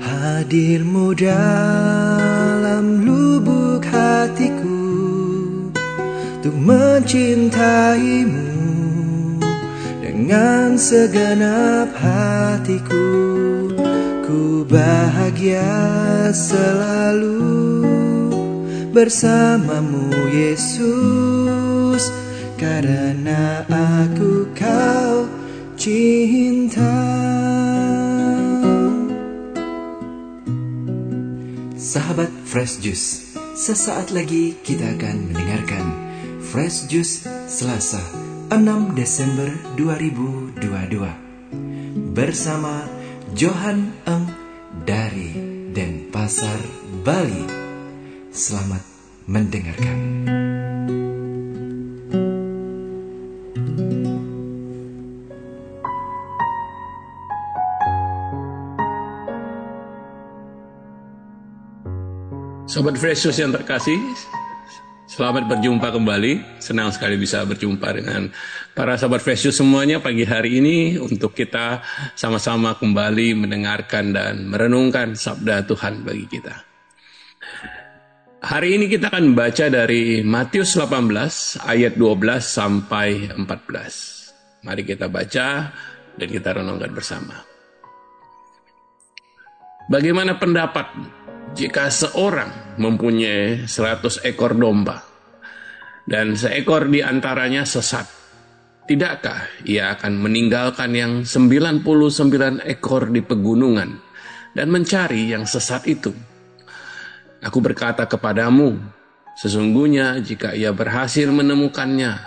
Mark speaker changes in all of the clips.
Speaker 1: Hadirmu dalam lubuk hatiku Untuk mencintaimu Dengan segenap hatiku. Ku bahagia selalu Bersamamu Yesus Karena aku kau cinta Fresh Juice, sesaat lagi kita akan mendengarkan Fresh Juice Selasa 6 Desember 2022 bersama Johan Eng dari Denpasar, Bali. Selamat mendengarkan.
Speaker 2: Sobat Fresh Juice yang terkasih, selamat berjumpa kembali. Senang sekali bisa berjumpa dengan para sahabat Fresh Juice semuanya pagi hari ini untuk kita sama-sama kembali mendengarkan dan merenungkan sabda Tuhan bagi kita. Hari ini kita akan baca dari Matius 18 ayat 12 sampai 14. Mari kita baca dan kita renungkan bersama. Bagaimana pendapat jika seorang mempunyai 100 ekor domba dan seekor di antaranya sesat, tidakkah ia akan meninggalkan yang 99 ekor di pegunungan dan mencari yang sesat itu? Aku berkata kepadamu, sesungguhnya jika ia berhasil menemukannya,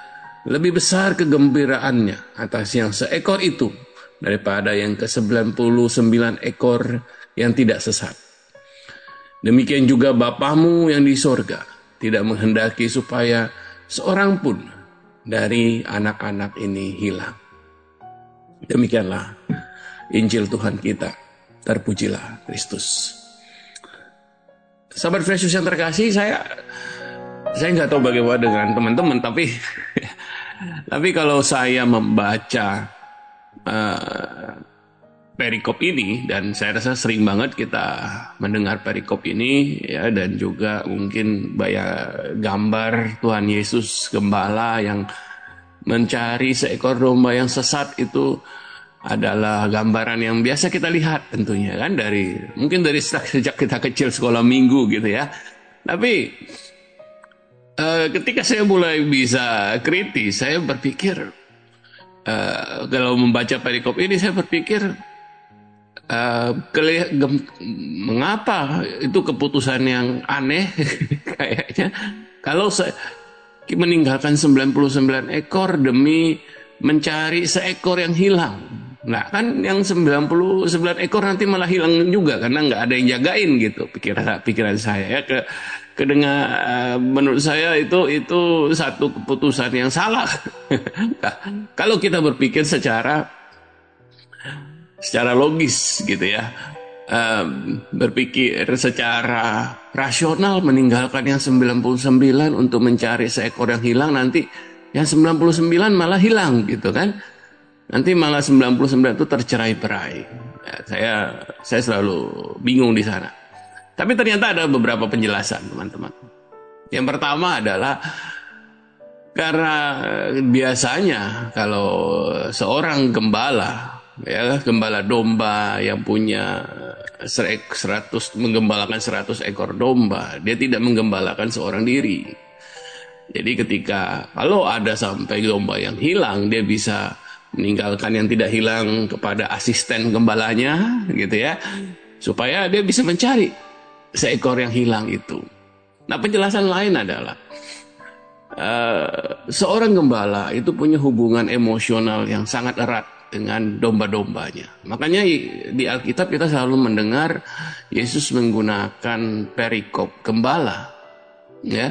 Speaker 2: lebih besar kegembiraannya atas yang seekor itu daripada yang ke-99 ekor yang tidak sesat. Demikian juga Bapamu yang di sorga tidak menghendaki supaya seorang pun dari anak-anak ini hilang. Demikianlah Injil Tuhan kita. Terpujilah Kristus. Sahabat Fresh yang terkasih, saya saya nggak tahu bagaimana dengan teman-teman, tapi tapi kalau saya membaca uh, perikop ini dan saya rasa sering banget kita mendengar perikop ini ya dan juga mungkin banyak gambar Tuhan Yesus gembala yang mencari seekor domba yang sesat itu adalah gambaran yang biasa kita lihat tentunya kan? Dari mungkin dari sejak kita kecil sekolah minggu gitu ya. Tapi uh, ketika saya mulai bisa kritis saya berpikir uh, kalau membaca perikop ini saya berpikir Uh, mengapa itu keputusan yang aneh kayaknya? Kalau saya meninggalkan 99 ekor demi mencari seekor yang hilang. Nah kan yang 99 ekor nanti malah hilang juga karena nggak ada yang jagain gitu pikiran pikiran saya. Ya ke kedengar uh, menurut saya itu itu satu keputusan yang salah. Nah, kalau kita berpikir secara secara logis gitu ya. Um, berpikir secara rasional meninggalkan yang 99 untuk mencari seekor yang hilang nanti yang 99 malah hilang gitu kan. Nanti malah 99 itu tercerai berai. Ya, saya saya selalu bingung di sana. Tapi ternyata ada beberapa penjelasan teman-teman. Yang pertama adalah karena biasanya kalau seorang gembala ya gembala domba yang punya 100 menggembalakan 100 ekor domba. Dia tidak menggembalakan seorang diri. Jadi ketika kalau ada sampai domba yang hilang dia bisa meninggalkan yang tidak hilang kepada asisten gembalanya gitu ya. Supaya dia bisa mencari seekor yang hilang itu. Nah penjelasan lain adalah uh, seorang gembala itu punya hubungan emosional yang sangat erat dengan domba-dombanya. Makanya di Alkitab kita selalu mendengar Yesus menggunakan perikop gembala ya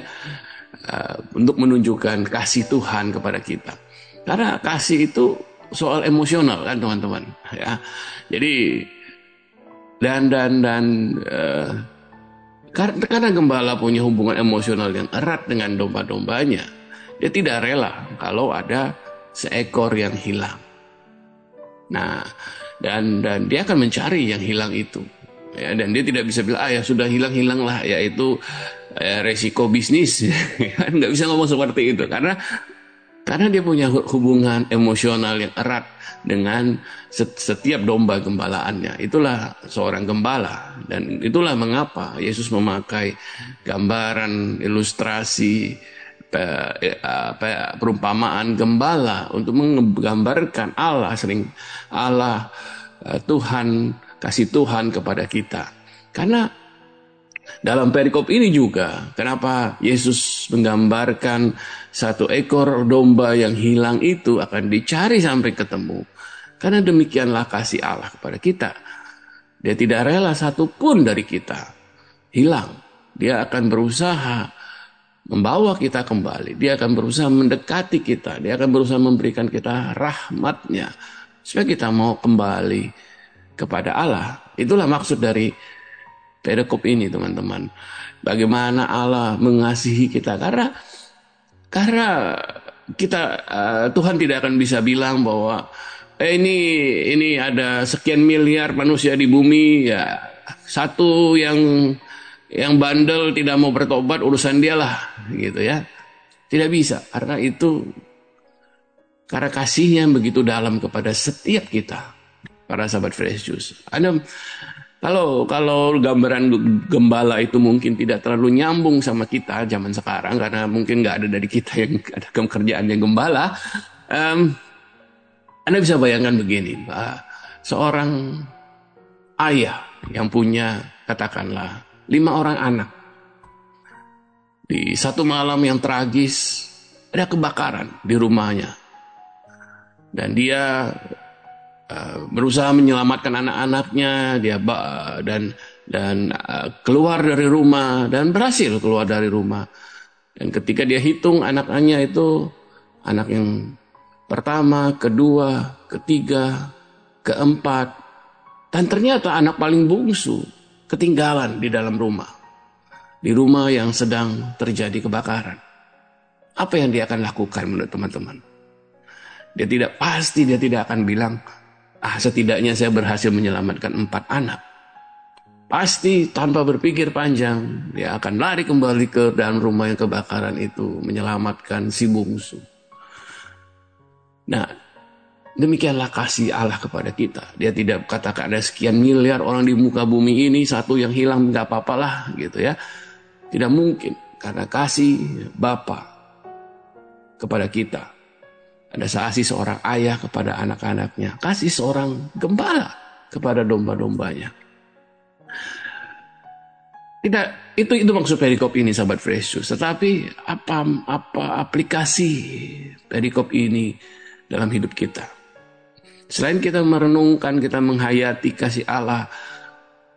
Speaker 2: uh, untuk menunjukkan kasih Tuhan kepada kita. Karena kasih itu soal emosional kan teman-teman ya. Jadi dan dan dan uh, karena gembala punya hubungan emosional yang erat dengan domba-dombanya, dia tidak rela kalau ada seekor yang hilang. Nah, dan dan dia akan mencari yang hilang itu. Ya dan dia tidak bisa bilang ah ya sudah hilang hilang lah yaitu eh, resiko bisnis. Kan nggak bisa ngomong seperti itu. Karena karena dia punya hubungan emosional yang erat dengan setiap domba gembalaannya. Itulah seorang gembala. Dan itulah mengapa Yesus memakai gambaran ilustrasi perumpamaan gembala untuk menggambarkan Allah sering Allah eh, Tuhan kasih Tuhan kepada kita. Karena dalam perikop ini juga kenapa Yesus menggambarkan satu ekor domba yang hilang itu akan dicari sampai ketemu. Karena demikianlah kasih Allah kepada kita. Dia tidak rela satupun dari kita hilang. Dia akan berusaha membawa kita kembali. Dia akan berusaha mendekati kita. Dia akan berusaha memberikan kita rahmatnya. Supaya kita mau kembali kepada Allah. Itulah maksud dari perikop ini teman-teman. Bagaimana Allah mengasihi kita. Karena karena kita uh, Tuhan tidak akan bisa bilang bahwa eh, ini ini ada sekian miliar manusia di bumi ya satu yang yang bandel tidak mau bertobat urusan dia lah gitu ya. Tidak bisa karena itu karena kasihnya begitu dalam kepada setiap kita para sahabat fresh juice anda kalau kalau gambaran gembala itu mungkin tidak terlalu nyambung sama kita zaman sekarang karena mungkin nggak ada dari kita yang ada kerjaan yang gembala um, anda bisa bayangkan begini seorang ayah yang punya katakanlah lima orang anak. Di satu malam yang tragis, ada kebakaran di rumahnya. Dan dia uh, berusaha menyelamatkan anak-anaknya, dia dan dan uh, keluar dari rumah dan berhasil keluar dari rumah. Dan ketika dia hitung anak-anaknya itu anak yang pertama, kedua, ketiga, keempat, dan ternyata anak paling bungsu ketinggalan di dalam rumah. Di rumah yang sedang terjadi kebakaran. Apa yang dia akan lakukan menurut teman-teman? Dia tidak pasti dia tidak akan bilang, ah setidaknya saya berhasil menyelamatkan empat anak. Pasti tanpa berpikir panjang, dia akan lari kembali ke dalam rumah yang kebakaran itu, menyelamatkan si bungsu. Nah, Demikianlah kasih Allah kepada kita. Dia tidak katakan ada sekian miliar orang di muka bumi ini satu yang hilang nggak apa-apalah gitu ya. Tidak mungkin karena kasih Bapa kepada kita. Ada kasih seorang ayah kepada anak-anaknya, kasih seorang gembala kepada domba-dombanya. Tidak, itu itu maksud perikop ini sahabat Fresh Tetapi apa apa aplikasi perikop ini dalam hidup kita? Selain kita merenungkan, kita menghayati kasih Allah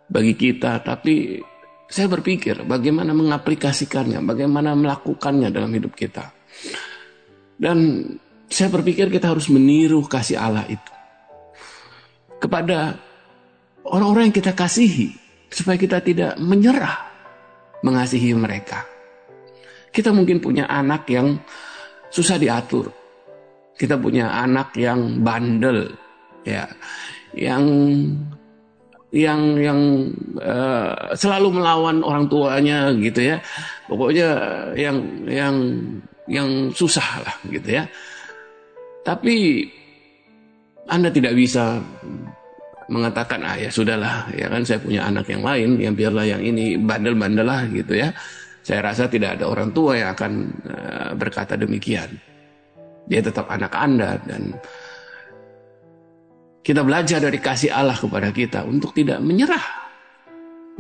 Speaker 2: bagi kita, tapi saya berpikir bagaimana mengaplikasikannya, bagaimana melakukannya dalam hidup kita. Dan saya berpikir kita harus meniru kasih Allah itu kepada orang-orang yang kita kasihi, supaya kita tidak menyerah mengasihi mereka. Kita mungkin punya anak yang susah diatur. Kita punya anak yang bandel, ya. Yang yang yang uh, selalu melawan orang tuanya gitu ya. Pokoknya yang yang yang susah lah gitu ya. Tapi anda tidak bisa mengatakan ah ya sudahlah ya kan saya punya anak yang lain yang biarlah yang ini bandel-bandel lah gitu ya. Saya rasa tidak ada orang tua yang akan uh, berkata demikian. Dia tetap anak anda dan kita belajar dari kasih Allah kepada kita untuk tidak menyerah.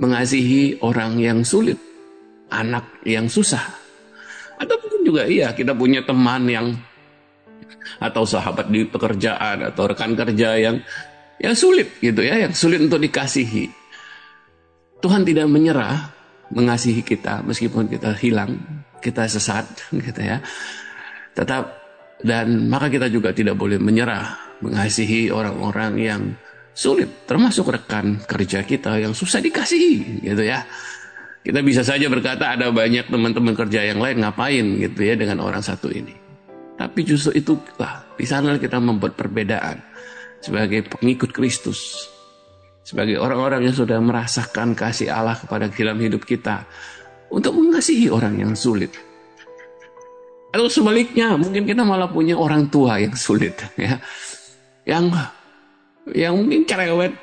Speaker 2: Mengasihi orang yang sulit, anak yang susah. Atau juga iya kita punya teman yang atau sahabat di pekerjaan atau rekan kerja yang yang sulit gitu ya, yang sulit untuk dikasihi. Tuhan tidak menyerah mengasihi kita meskipun kita hilang, kita sesat gitu ya. Tetap dan maka kita juga tidak boleh menyerah mengasihi orang-orang yang sulit, termasuk rekan kerja kita yang susah dikasihi, gitu ya. Kita bisa saja berkata ada banyak teman-teman kerja yang lain ngapain gitu ya dengan orang satu ini. Tapi justru itulah di sana kita membuat perbedaan. sebagai pengikut Kristus, sebagai orang-orang yang sudah merasakan kasih Allah kepada dalam hidup kita, untuk mengasihi orang yang sulit. Atau sebaliknya, mungkin kita malah punya orang tua yang sulit, ya, yang yang mungkin cerewet,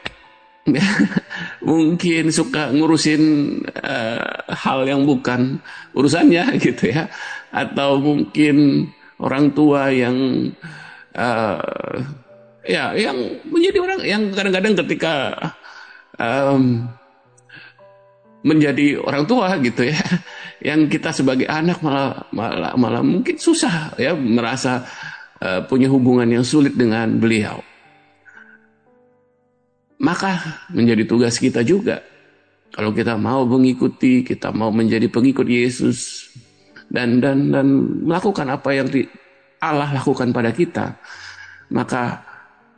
Speaker 2: mungkin suka ngurusin uh, hal yang bukan urusannya gitu ya, atau mungkin orang tua yang uh, ya yang menjadi orang yang kadang-kadang ketika um, menjadi orang tua gitu ya. Yang kita sebagai anak malah malah malah mungkin susah ya merasa uh, punya hubungan yang sulit dengan beliau. Maka menjadi tugas kita juga. Kalau kita mau mengikuti kita mau menjadi pengikut Yesus dan dan dan melakukan apa yang Allah lakukan pada kita maka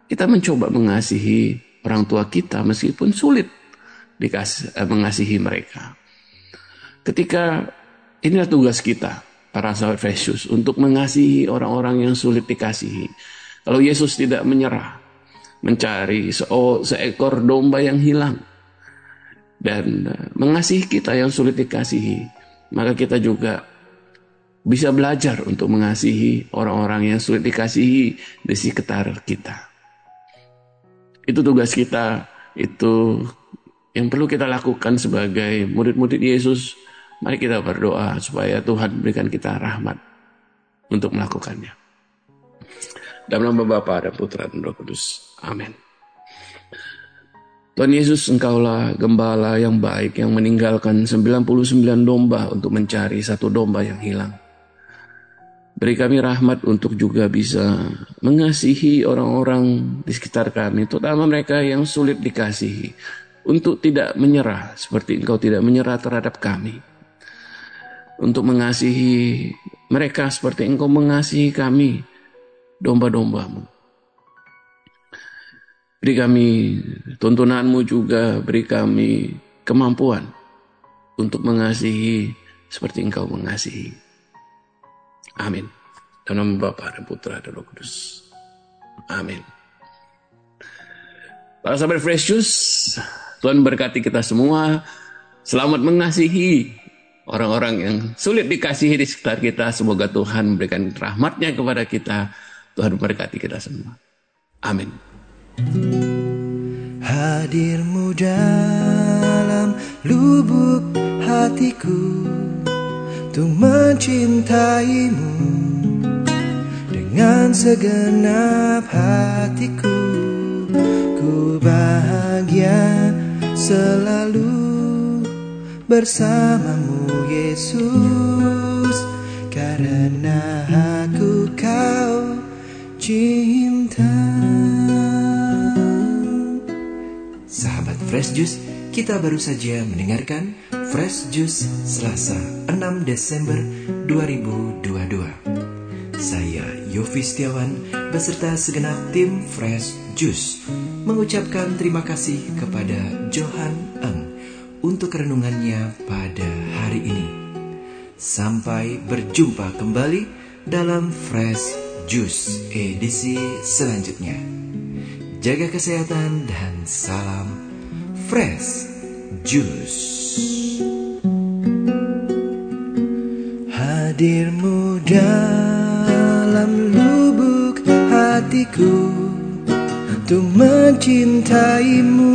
Speaker 2: kita mencoba mengasihi orang tua kita meskipun sulit dikasih, eh, mengasihi mereka. Ketika inilah tugas kita, para sahabat Yesus, untuk mengasihi orang-orang yang sulit dikasihi. Kalau Yesus tidak menyerah, mencari seekor domba yang hilang, dan eh, mengasihi kita yang sulit dikasihi, maka kita juga bisa belajar untuk mengasihi orang-orang yang sulit dikasihi di sekitar kita. Itu tugas kita, itu yang perlu kita lakukan sebagai murid-murid Yesus. Mari kita berdoa supaya Tuhan berikan kita rahmat untuk melakukannya. Dalam nama Bapa dan Putra dan Roh Kudus. Amin. Tuhan Yesus, Engkaulah gembala yang baik yang meninggalkan 99 domba untuk mencari satu domba yang hilang. Beri kami rahmat untuk juga bisa mengasihi orang-orang di sekitar kami, terutama mereka yang sulit dikasihi, untuk tidak menyerah seperti Engkau tidak menyerah terhadap kami. Untuk mengasihi mereka seperti Engkau mengasihi kami, domba-dombamu. Beri kami tuntunanmu juga, beri kami kemampuan untuk mengasihi seperti Engkau mengasihi. Amin. Dalam nama Bapa dan Putra dan Roh Kudus. Amin. Para sahabat Fresh Tuhan berkati kita semua. Selamat mengasihi orang-orang yang sulit dikasihi di sekitar kita. Semoga Tuhan memberikan rahmatnya kepada kita. Tuhan berkati kita semua. Amin.
Speaker 1: Hadirmu dalam lubuk hatiku untuk mencintaimu dengan segenap hatiku ku bahagia selalu bersamamu Yesus karena aku kau cinta Sahabat Fresh Juice kita baru saja mendengarkan Fresh Juice Selasa 6 Desember 2022. Saya Yofi Setiawan beserta segenap tim Fresh Juice mengucapkan terima kasih kepada Johan untuk renungannya pada hari ini. Sampai berjumpa kembali dalam Fresh Juice edisi selanjutnya. Jaga kesehatan dan salam Fresh Juice Hadirmu dalam lubuk hatiku Untuk mencintaimu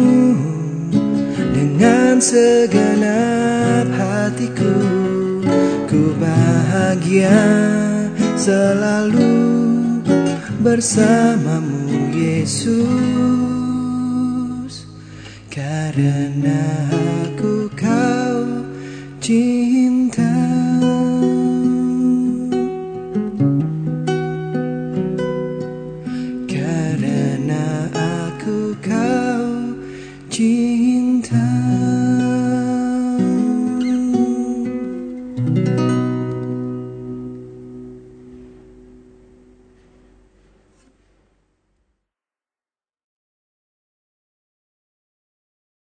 Speaker 1: Dengan segenap hatiku Ku bahagia selalu bersamamu Yesus. Karena aku kau cinta